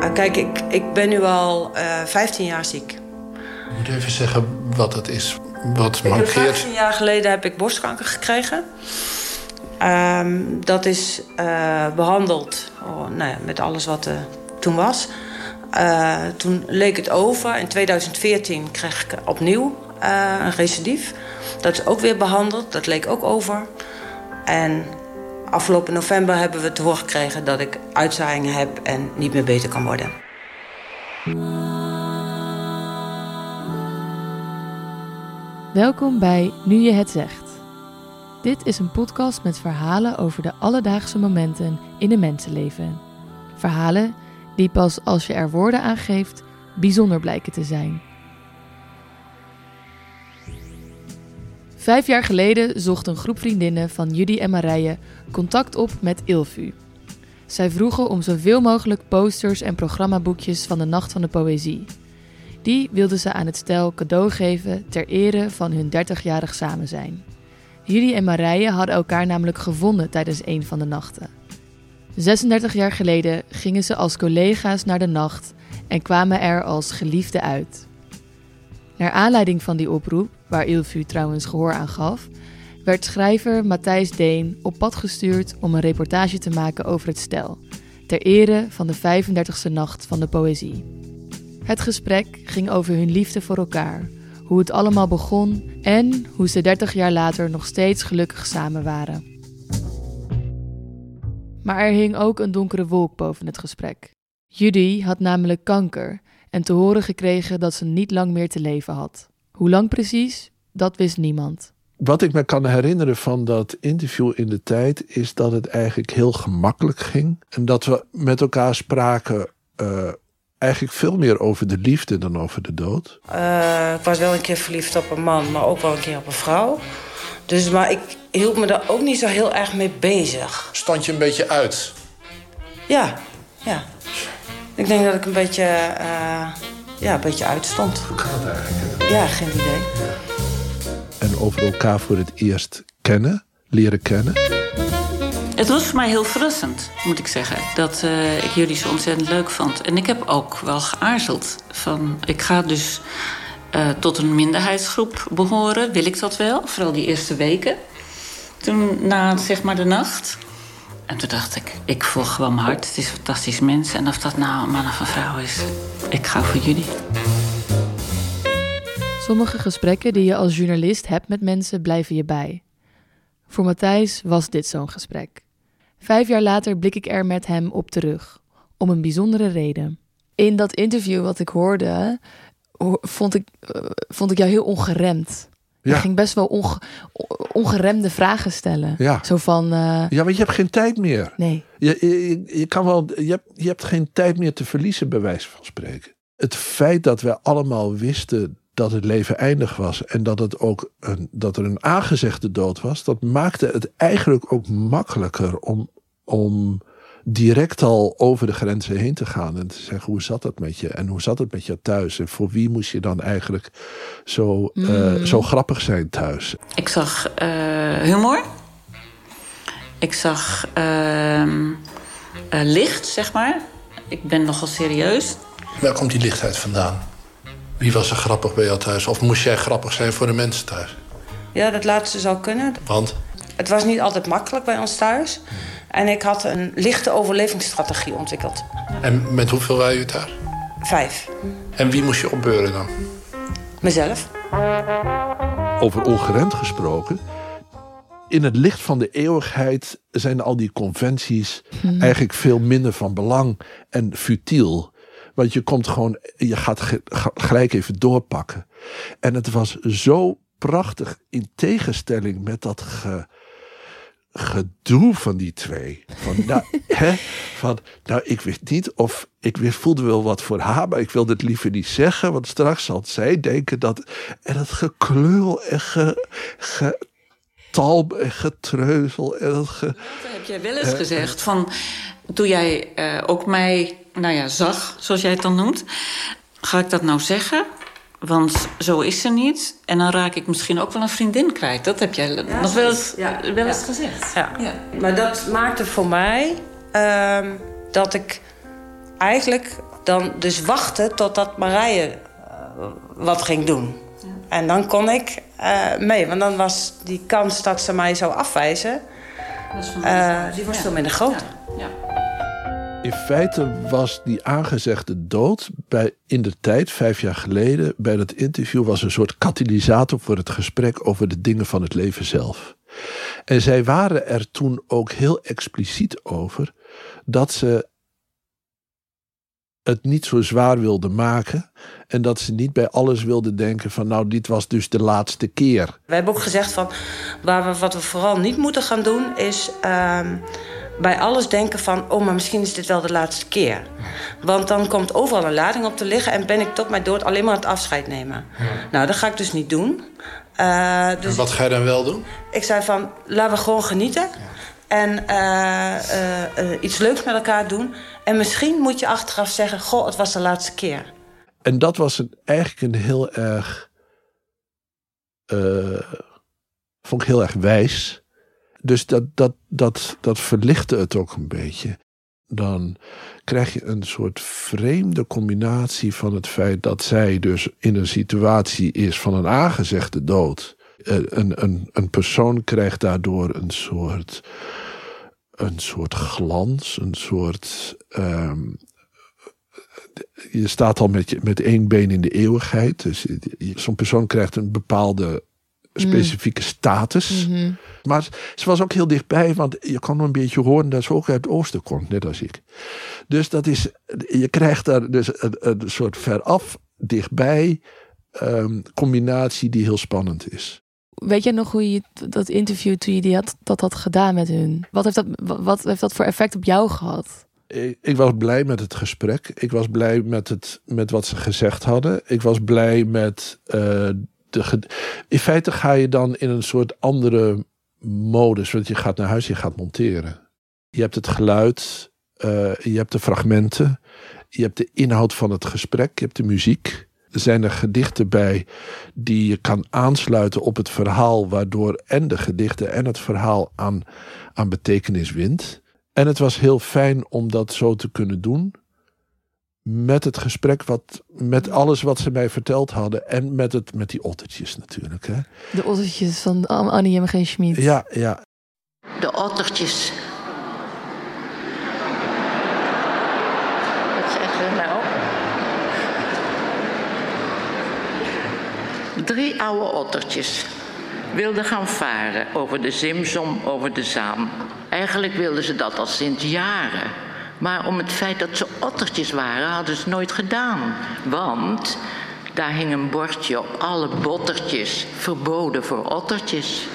Ah, kijk, ik, ik ben nu al uh, 15 jaar ziek. Je moet even zeggen wat het is. Wat ik mankeert. 15 jaar geleden heb ik borstkanker gekregen. Um, dat is uh, behandeld oh, nou ja, met alles wat er toen was. Uh, toen leek het over. In 2014 kreeg ik opnieuw een recidief. Dat is ook weer behandeld. Dat leek ook over. En afgelopen november hebben we te horen gekregen dat ik uitzaaiingen heb en niet meer beter kan worden. Welkom bij Nu je het zegt. Dit is een podcast met verhalen over de alledaagse momenten in een mensenleven. Verhalen die pas als je er woorden aan geeft bijzonder blijken te zijn. Vijf jaar geleden zocht een groep vriendinnen van Judy en Marije contact op met Ilvu. Zij vroegen om zoveel mogelijk posters en programmaboekjes van de Nacht van de Poëzie. Die wilden ze aan het stel cadeau geven ter ere van hun 30-jarig samen zijn. Judy en Marije hadden elkaar namelijk gevonden tijdens een van de nachten. 36 jaar geleden gingen ze als collega's naar de nacht en kwamen er als geliefden uit. Naar aanleiding van die oproep, waar Ilvu trouwens gehoor aan gaf, werd schrijver Matthijs Deen op pad gestuurd om een reportage te maken over het stel, ter ere van de 35e nacht van de poëzie. Het gesprek ging over hun liefde voor elkaar, hoe het allemaal begon en hoe ze 30 jaar later nog steeds gelukkig samen waren. Maar er hing ook een donkere wolk boven het gesprek. Judy had namelijk kanker en te horen gekregen dat ze niet lang meer te leven had. Hoe lang precies, dat wist niemand. Wat ik me kan herinneren van dat interview in de tijd is dat het eigenlijk heel gemakkelijk ging. En dat we met elkaar spraken uh, eigenlijk veel meer over de liefde dan over de dood. Uh, ik was wel een keer verliefd op een man, maar ook wel een keer op een vrouw. Dus, maar ik hield me daar ook niet zo heel erg mee bezig. Stand je een beetje uit? Ja, ja. Ik denk dat ik een beetje, uh, ja, een beetje uitstond. Hoe kan het eigenlijk? Ja, geen idee. En over elkaar voor het eerst kennen, leren kennen. Het was voor mij heel verrassend, moet ik zeggen, dat uh, ik jullie zo ontzettend leuk vond. En ik heb ook wel geaarzeld van, ik ga dus uh, tot een minderheidsgroep behoren. Wil ik dat wel? Vooral die eerste weken. Toen na zeg maar de nacht. En toen dacht ik, ik volg gewoon mijn hart. Het is een fantastisch mens. En of dat nou een man of een vrouw is, ik ga voor jullie. Sommige gesprekken die je als journalist hebt met mensen blijven je bij. Voor Matthijs was dit zo'n gesprek. Vijf jaar later blik ik er met hem op terug, om een bijzondere reden. In dat interview wat ik hoorde, vond ik, uh, vond ik jou heel ongeremd. Ja. Je ging best wel onge, ongeremde vragen stellen. Ja. Zo van. Uh... Ja, want je hebt geen tijd meer. Nee. Je, je, je, kan wel, je, hebt, je hebt geen tijd meer te verliezen, bij wijze van spreken. Het feit dat we allemaal wisten dat het leven eindig was en dat, het ook een, dat er een aangezegde dood was, dat maakte het eigenlijk ook makkelijker om, om direct al over de grenzen heen te gaan en te zeggen hoe zat dat met je en hoe zat het met je thuis en voor wie moest je dan eigenlijk zo, mm. uh, zo grappig zijn thuis. Ik zag uh, humor, ik zag uh, licht, zeg maar. Ik ben nogal serieus. Waar komt die lichtheid vandaan? Wie was er grappig bij jou thuis? Of moest jij grappig zijn voor de mensen thuis? Ja, dat laatste zou kunnen. Want? Het was niet altijd makkelijk bij ons thuis. En ik had een lichte overlevingsstrategie ontwikkeld. En met hoeveel waren je thuis? Vijf. En wie moest je opbeuren dan? Mezelf. Over ongeremd gesproken. In het licht van de eeuwigheid zijn al die conventies hmm. eigenlijk veel minder van belang en futiel. Want je komt gewoon, je gaat gelijk even doorpakken. En het was zo prachtig in tegenstelling met dat ge, gedoe van die twee. Van, nou, hè, van, nou, ik wist niet of. Ik wist, voelde wel wat voor haar, maar ik wilde het liever niet zeggen. Want straks zal zij denken dat. En het gekleul en ge, getalm en getreuzel. En dat ge, dat heb jij wel eens uh, gezegd. Van, toen jij uh, ook mij nou ja, zag, zoals jij het dan noemt. Ga ik dat nou zeggen? Want zo is ze niet. En dan raak ik misschien ook wel een vriendin kwijt. Dat heb jij ja, nog wel eens, ja, wel eens gezegd. Ja. Maar dat maakte voor mij uh, dat ik eigenlijk dan dus wachten totdat Marije uh, wat ging doen. Ja. En dan kon ik uh, mee, want dan was die kans dat ze mij zou afwijzen, uh, die was veel minder groot. Ja. In feite was die aangezegde dood bij, in de tijd, vijf jaar geleden, bij dat interview, was een soort katalysator voor het gesprek over de dingen van het leven zelf. En zij waren er toen ook heel expliciet over dat ze het niet zo zwaar wilden maken. En dat ze niet bij alles wilden denken van nou, dit was dus de laatste keer. We hebben ook gezegd van waar we, wat we vooral niet moeten gaan doen is. Uh, bij alles denken van, oh, maar misschien is dit wel de laatste keer. Want dan komt overal een lading op te liggen... en ben ik tot mijn dood alleen maar het afscheid nemen. Nou, dat ga ik dus niet doen. Uh, dus en wat ga je dan wel doen? Ik zei van, laten we gewoon genieten. Ja. En uh, uh, iets leuks met elkaar doen. En misschien moet je achteraf zeggen... goh, het was de laatste keer. En dat was een, eigenlijk een heel erg... vond ik heel erg wijs. Dus dat, dat, dat, dat verlichtte het ook een beetje. Dan krijg je een soort vreemde combinatie van het feit dat zij dus in een situatie is van een aangezegde dood. Een, een, een persoon krijgt daardoor een soort, een soort glans, een soort. Um, je staat al met, je, met één been in de eeuwigheid. Dus zo'n persoon krijgt een bepaalde specifieke status. Mm Maar ze was ook heel dichtbij, want je kan een beetje horen dat ze ook uit het oosten komt, net als ik. Dus dat is, je krijgt daar dus een, een soort veraf, dichtbij um, combinatie die heel spannend is. Weet je nog hoe je dat interview toen je die had, dat had gedaan met hun? Wat heeft dat, wat heeft dat voor effect op jou gehad? Ik, ik was blij met het gesprek. Ik was blij met, het, met wat ze gezegd hadden. Ik was blij met uh, in feite ga je dan in een soort andere modus. Want je gaat naar huis, je gaat monteren. Je hebt het geluid, uh, je hebt de fragmenten, je hebt de inhoud van het gesprek, je hebt de muziek. Er zijn er gedichten bij die je kan aansluiten op het verhaal, waardoor en de gedichten en het verhaal aan, aan betekenis wint. En het was heel fijn om dat zo te kunnen doen met het gesprek, wat, met alles wat ze mij verteld hadden. En met, het, met die ottertjes natuurlijk. Hè. De ottertjes van Annie M. G. Schmid. Ja, ja. De ottertjes. Wat zeggen we nou? Drie oude ottertjes wilden gaan varen over de Zimsom, over de Zaam. Eigenlijk wilden ze dat al sinds jaren. Maar om het feit dat ze ottertjes waren, hadden ze nooit gedaan. Want daar hing een bordje op alle bottertjes, verboden voor ottertjes.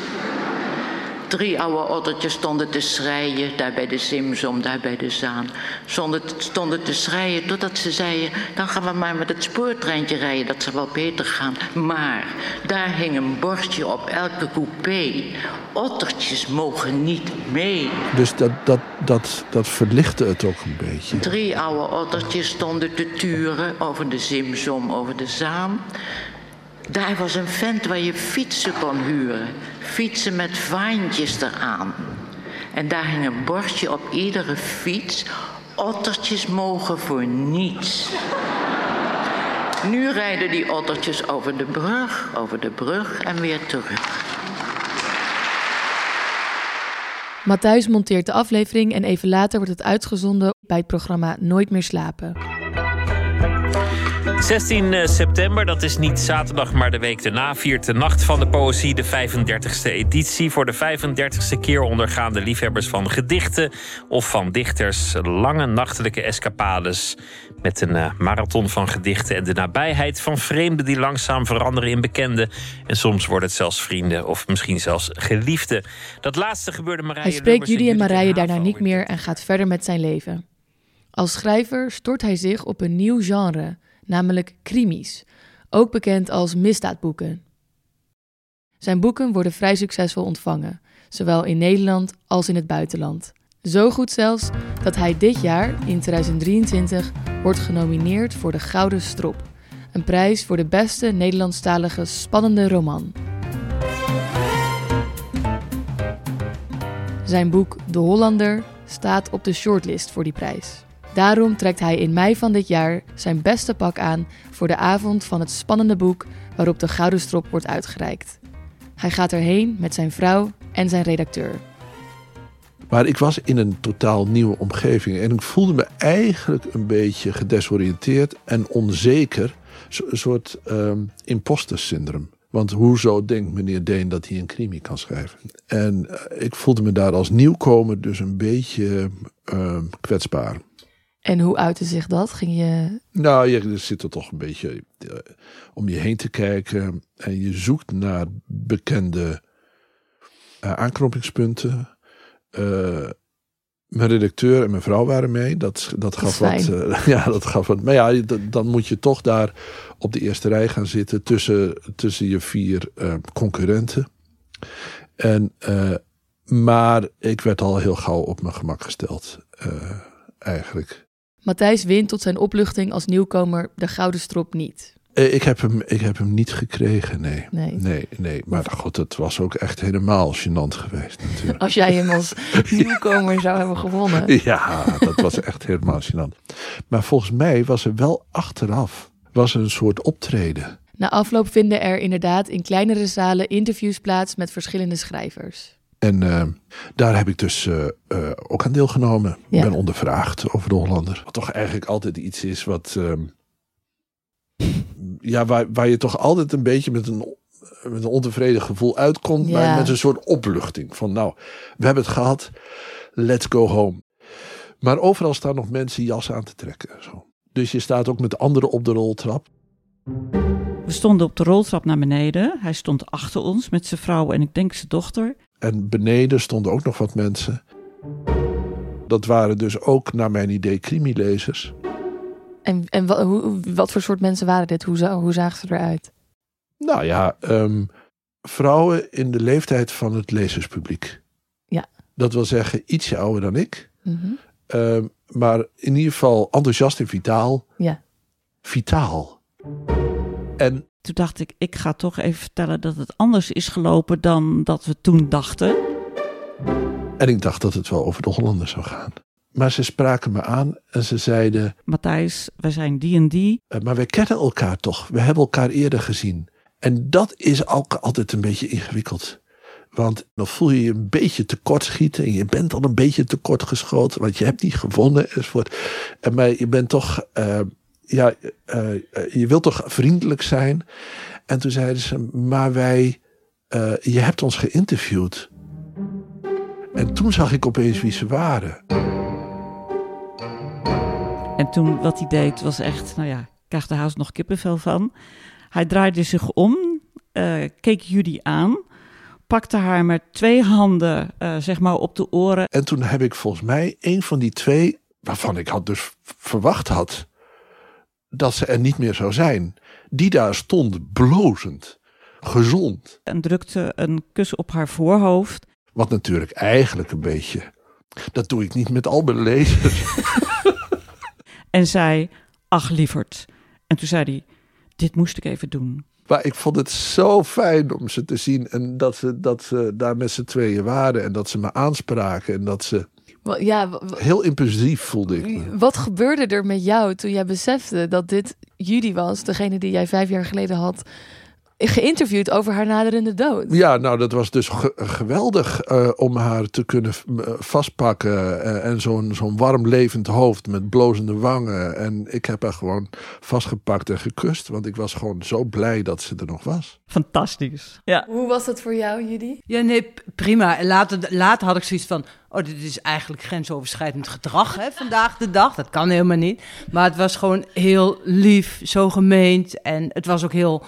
Drie oude ottertjes stonden te schreien, daar bij de Simsom, daar bij de Zaan. Stonden, stonden te schreien totdat ze zeiden, dan gaan we maar met het spoortreintje rijden, dat zal wel beter gaan. Maar daar hing een bordje op elke coupé. Ottertjes mogen niet mee. Dus dat, dat, dat, dat verlichtte het ook een beetje. Drie oude ottertjes stonden te turen over de Simsom, over de Zaan. Daar was een vent waar je fietsen kon huren. Fietsen met vaantjes eraan. En daar hing een bordje op iedere fiets. Ottertjes mogen voor niets. Nu rijden die ottertjes over de brug, over de brug en weer terug. Matthijs monteert de aflevering en even later wordt het uitgezonden bij het programma Nooit meer slapen. 16 eh, september, dat is niet zaterdag, maar de week daarna, viert de Nacht van de Poëzie de 35e editie. Voor de 35e keer ondergaan de liefhebbers van gedichten of van dichters lange nachtelijke escapades. Met een uh, marathon van gedichten en de nabijheid van vreemden die langzaam veranderen in bekenden. En soms worden het zelfs vrienden of misschien zelfs geliefden. Dat laatste gebeurde Marije Hij spreekt Judy en Marije daarna niet meer en gaat verder met zijn leven. Als schrijver stort hij zich op een nieuw genre namelijk krimis, ook bekend als misdaadboeken. Zijn boeken worden vrij succesvol ontvangen, zowel in Nederland als in het buitenland. Zo goed zelfs dat hij dit jaar, in 2023, wordt genomineerd voor de Gouden Strop, een prijs voor de beste Nederlandstalige spannende roman. Zijn boek De Hollander staat op de shortlist voor die prijs. Daarom trekt hij in mei van dit jaar zijn beste pak aan voor de avond van het spannende boek waarop de Gouden Strop wordt uitgereikt. Hij gaat erheen met zijn vrouw en zijn redacteur. Maar ik was in een totaal nieuwe omgeving en ik voelde me eigenlijk een beetje gedesoriënteerd en onzeker. Een soort um, imposter syndroom. Want hoezo denkt meneer Deen dat hij een crimi kan schrijven? En uh, ik voelde me daar als nieuwkomer dus een beetje uh, kwetsbaar. En hoe uitte zich dat? Ging je... Nou, je zit er toch een beetje uh, om je heen te kijken. En je zoekt naar bekende uh, aanknopingspunten. Uh, mijn redacteur en mijn vrouw waren mee. Dat, dat gaf wat. Ja, dat gaf wat. Maar ja, dan moet je toch daar op de eerste rij gaan zitten tussen, tussen je vier concurrenten. En, maar ik werd al heel gauw op mijn gemak gesteld, eigenlijk. Matthijs wint tot zijn opluchting als nieuwkomer de Gouden Strop niet. Ik heb, hem, ik heb hem niet gekregen, nee. Nee, nee. nee. Maar god, het was ook echt helemaal gênant geweest natuurlijk. Als jij hem als nieuwkomer zou hebben gewonnen. Ja, dat was echt helemaal gênant. Maar volgens mij was er wel achteraf was er een soort optreden. Na afloop vinden er inderdaad in kleinere zalen interviews plaats met verschillende schrijvers. En uh, daar heb ik dus uh, uh, ook aan deelgenomen. Ik ja. ben ondervraagd over de Hollander. Wat toch eigenlijk altijd iets is wat ehm, ja, waar, waar je toch altijd een beetje met een, met een ontevreden gevoel uitkomt. Ja. Maar met een soort opluchting. Van nou, we hebben het gehad. Let's go home. Maar overal staan nog mensen jassen aan te trekken. Zo. Dus je staat ook met anderen op de roltrap. We stonden op de roltrap naar beneden. Hij stond achter ons met zijn vrouw en ik denk zijn dochter. En beneden stonden ook nog wat mensen. Dat waren dus ook, naar mijn idee, crimilezers. En, en wat, hoe, wat voor soort mensen waren dit? Hoe, hoe zagen ze eruit? Nou ja, um, vrouwen in de leeftijd van het lezerspubliek. Ja. Dat wil zeggen, ietsje ouder dan ik. Mm -hmm. um, maar in ieder geval enthousiast en vitaal. Ja. Vitaal. En toen dacht ik, ik ga toch even vertellen dat het anders is gelopen dan dat we toen dachten. En ik dacht dat het wel over de Hollanders zou gaan. Maar ze spraken me aan en ze zeiden: Matthijs, wij zijn die en die. Uh, maar wij kennen elkaar toch? We hebben elkaar eerder gezien. En dat is ook altijd een beetje ingewikkeld. Want dan voel je je een beetje tekort schieten. En je bent al een beetje tekort geschoten. Want je hebt niet gewonnen enzovoort. En maar je bent toch. Uh, ja, uh, je wilt toch vriendelijk zijn. En toen zeiden ze: Maar wij. je hebt ons geïnterviewd. En toen zag ik opeens wie ze waren. En toen wat hij deed was echt, nou ja, ik krijg er haast nog kippenvel van. Hij draaide zich om, uh, keek Judy aan, pakte haar met twee handen uh, zeg maar op de oren. En toen heb ik volgens mij een van die twee, waarvan ik had dus verwacht had dat ze er niet meer zou zijn, die daar stond blozend, gezond. En drukte een kus op haar voorhoofd. Wat natuurlijk eigenlijk een beetje, dat doe ik niet met al mijn lezers. en zei: Ach, lieverd. En toen zei hij: Dit moest ik even doen. Maar ik vond het zo fijn om ze te zien en dat ze, dat ze daar met z'n tweeën waren en dat ze me aanspraken en dat ze. Ja, heel impulsief voelde ik. Me. Wat gebeurde er met jou toen jij besefte dat dit Judy was, degene die jij vijf jaar geleden had geïnterviewd over haar naderende dood. Ja, nou dat was dus ge geweldig uh, om haar te kunnen vastpakken. Uh, en zo'n zo'n warm levend hoofd met blozende wangen. En ik heb haar gewoon vastgepakt en gekust. Want ik was gewoon zo blij dat ze er nog was. Fantastisch. Ja. Hoe was dat voor jou, Judy? Ja, nee, prima. Later, later had ik zoiets van... Oh, dit is eigenlijk grensoverschrijdend gedrag hè, vandaag de dag. Dat kan helemaal niet. Maar het was gewoon heel lief, zo gemeend. En het was ook heel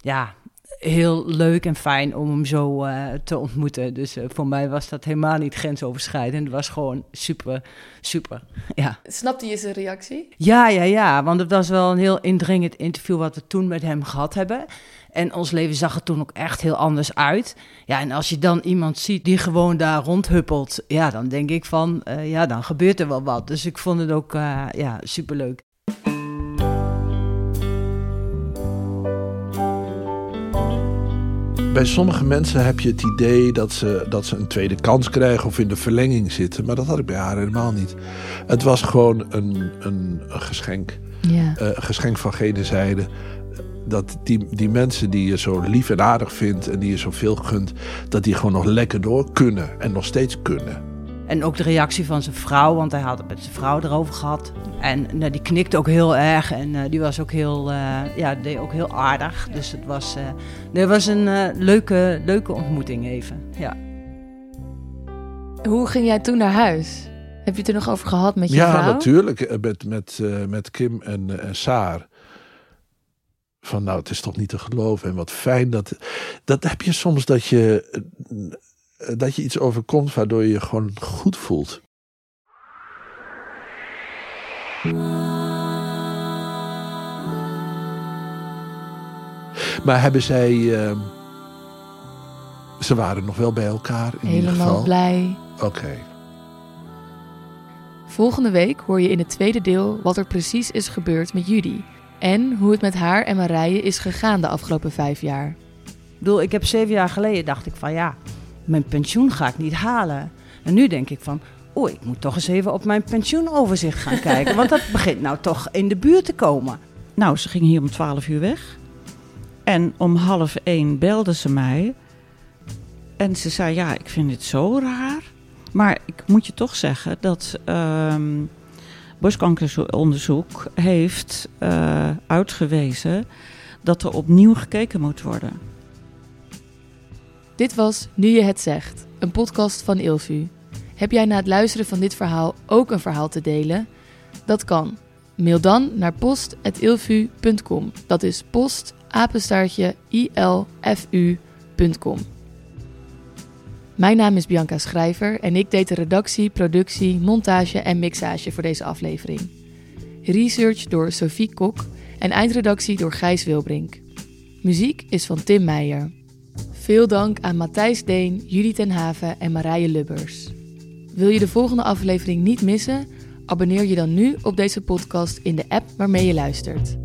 ja, heel leuk en fijn om hem zo uh, te ontmoeten. Dus uh, voor mij was dat helemaal niet grensoverschrijdend. Het was gewoon super, super. Ja. Snapte je zijn reactie? Ja, ja, ja. Want het was wel een heel indringend interview wat we toen met hem gehad hebben. En ons leven zag er toen ook echt heel anders uit. Ja, en als je dan iemand ziet die gewoon daar rondhuppelt, ja, dan denk ik van, uh, ja, dan gebeurt er wel wat. Dus ik vond het ook, ja, superleuk. Bij sommige mensen heb je het idee dat ze, dat ze een tweede kans krijgen of in de verlenging zitten. Maar dat had ik bij haar helemaal niet. Het was gewoon een, een, een geschenk. Ja. Uh, een geschenk van gene zijde. Dat die, die mensen die je zo lief en aardig vindt en die je zoveel gunt, dat die gewoon nog lekker door kunnen en nog steeds kunnen. En ook de reactie van zijn vrouw, want hij had het met zijn vrouw erover gehad. En nou, die knikte ook heel erg en uh, die was ook heel, uh, ja, deed ook heel aardig. Dus het was, uh, het was een leuke, leuke ontmoeting even. Ja. Hoe ging jij toen naar huis? Heb je het er nog over gehad met je ja, vrouw? Ja, natuurlijk. Met, met, met Kim en, en Saar. Van nou, het is toch niet te geloven. En wat fijn dat. Dat heb je soms dat je eh, dat je iets overkomt waardoor je je gewoon goed voelt. Maar hebben zij. Uh, ze waren nog wel bij elkaar. In Helemaal ieder geval. blij. Oké. Volgende week hoor je in het tweede deel wat er precies is gebeurd met Judy. En hoe het met haar en Marije is gegaan de afgelopen vijf jaar. Ik bedoel, ik heb zeven jaar geleden dacht ik van ja, mijn pensioen ga ik niet halen. En nu denk ik van, oeh, ik moet toch eens even op mijn pensioenoverzicht gaan kijken. want dat begint nou toch in de buurt te komen. Nou, ze ging hier om 12 uur weg. En om half één belde ze mij. En ze zei, ja, ik vind dit zo raar. Maar ik moet je toch zeggen dat um, borstkankeronderzoek heeft uh, uitgewezen dat er opnieuw gekeken moet worden. Dit was Nu je het zegt, een podcast van Ilvu. Heb jij na het luisteren van dit verhaal ook een verhaal te delen? Dat kan. Mail dan naar post.ilvu.com. Dat is post apenstaartje ilfu.com. Mijn naam is Bianca Schrijver en ik deed de redactie, productie, montage en mixage voor deze aflevering. Research door Sophie Kok en eindredactie door Gijs Wilbrink. Muziek is van Tim Meijer. Veel dank aan Matthijs Deen, Judy ten Haven en Marije Lubbers. Wil je de volgende aflevering niet missen? Abonneer je dan nu op deze podcast in de app waarmee je luistert.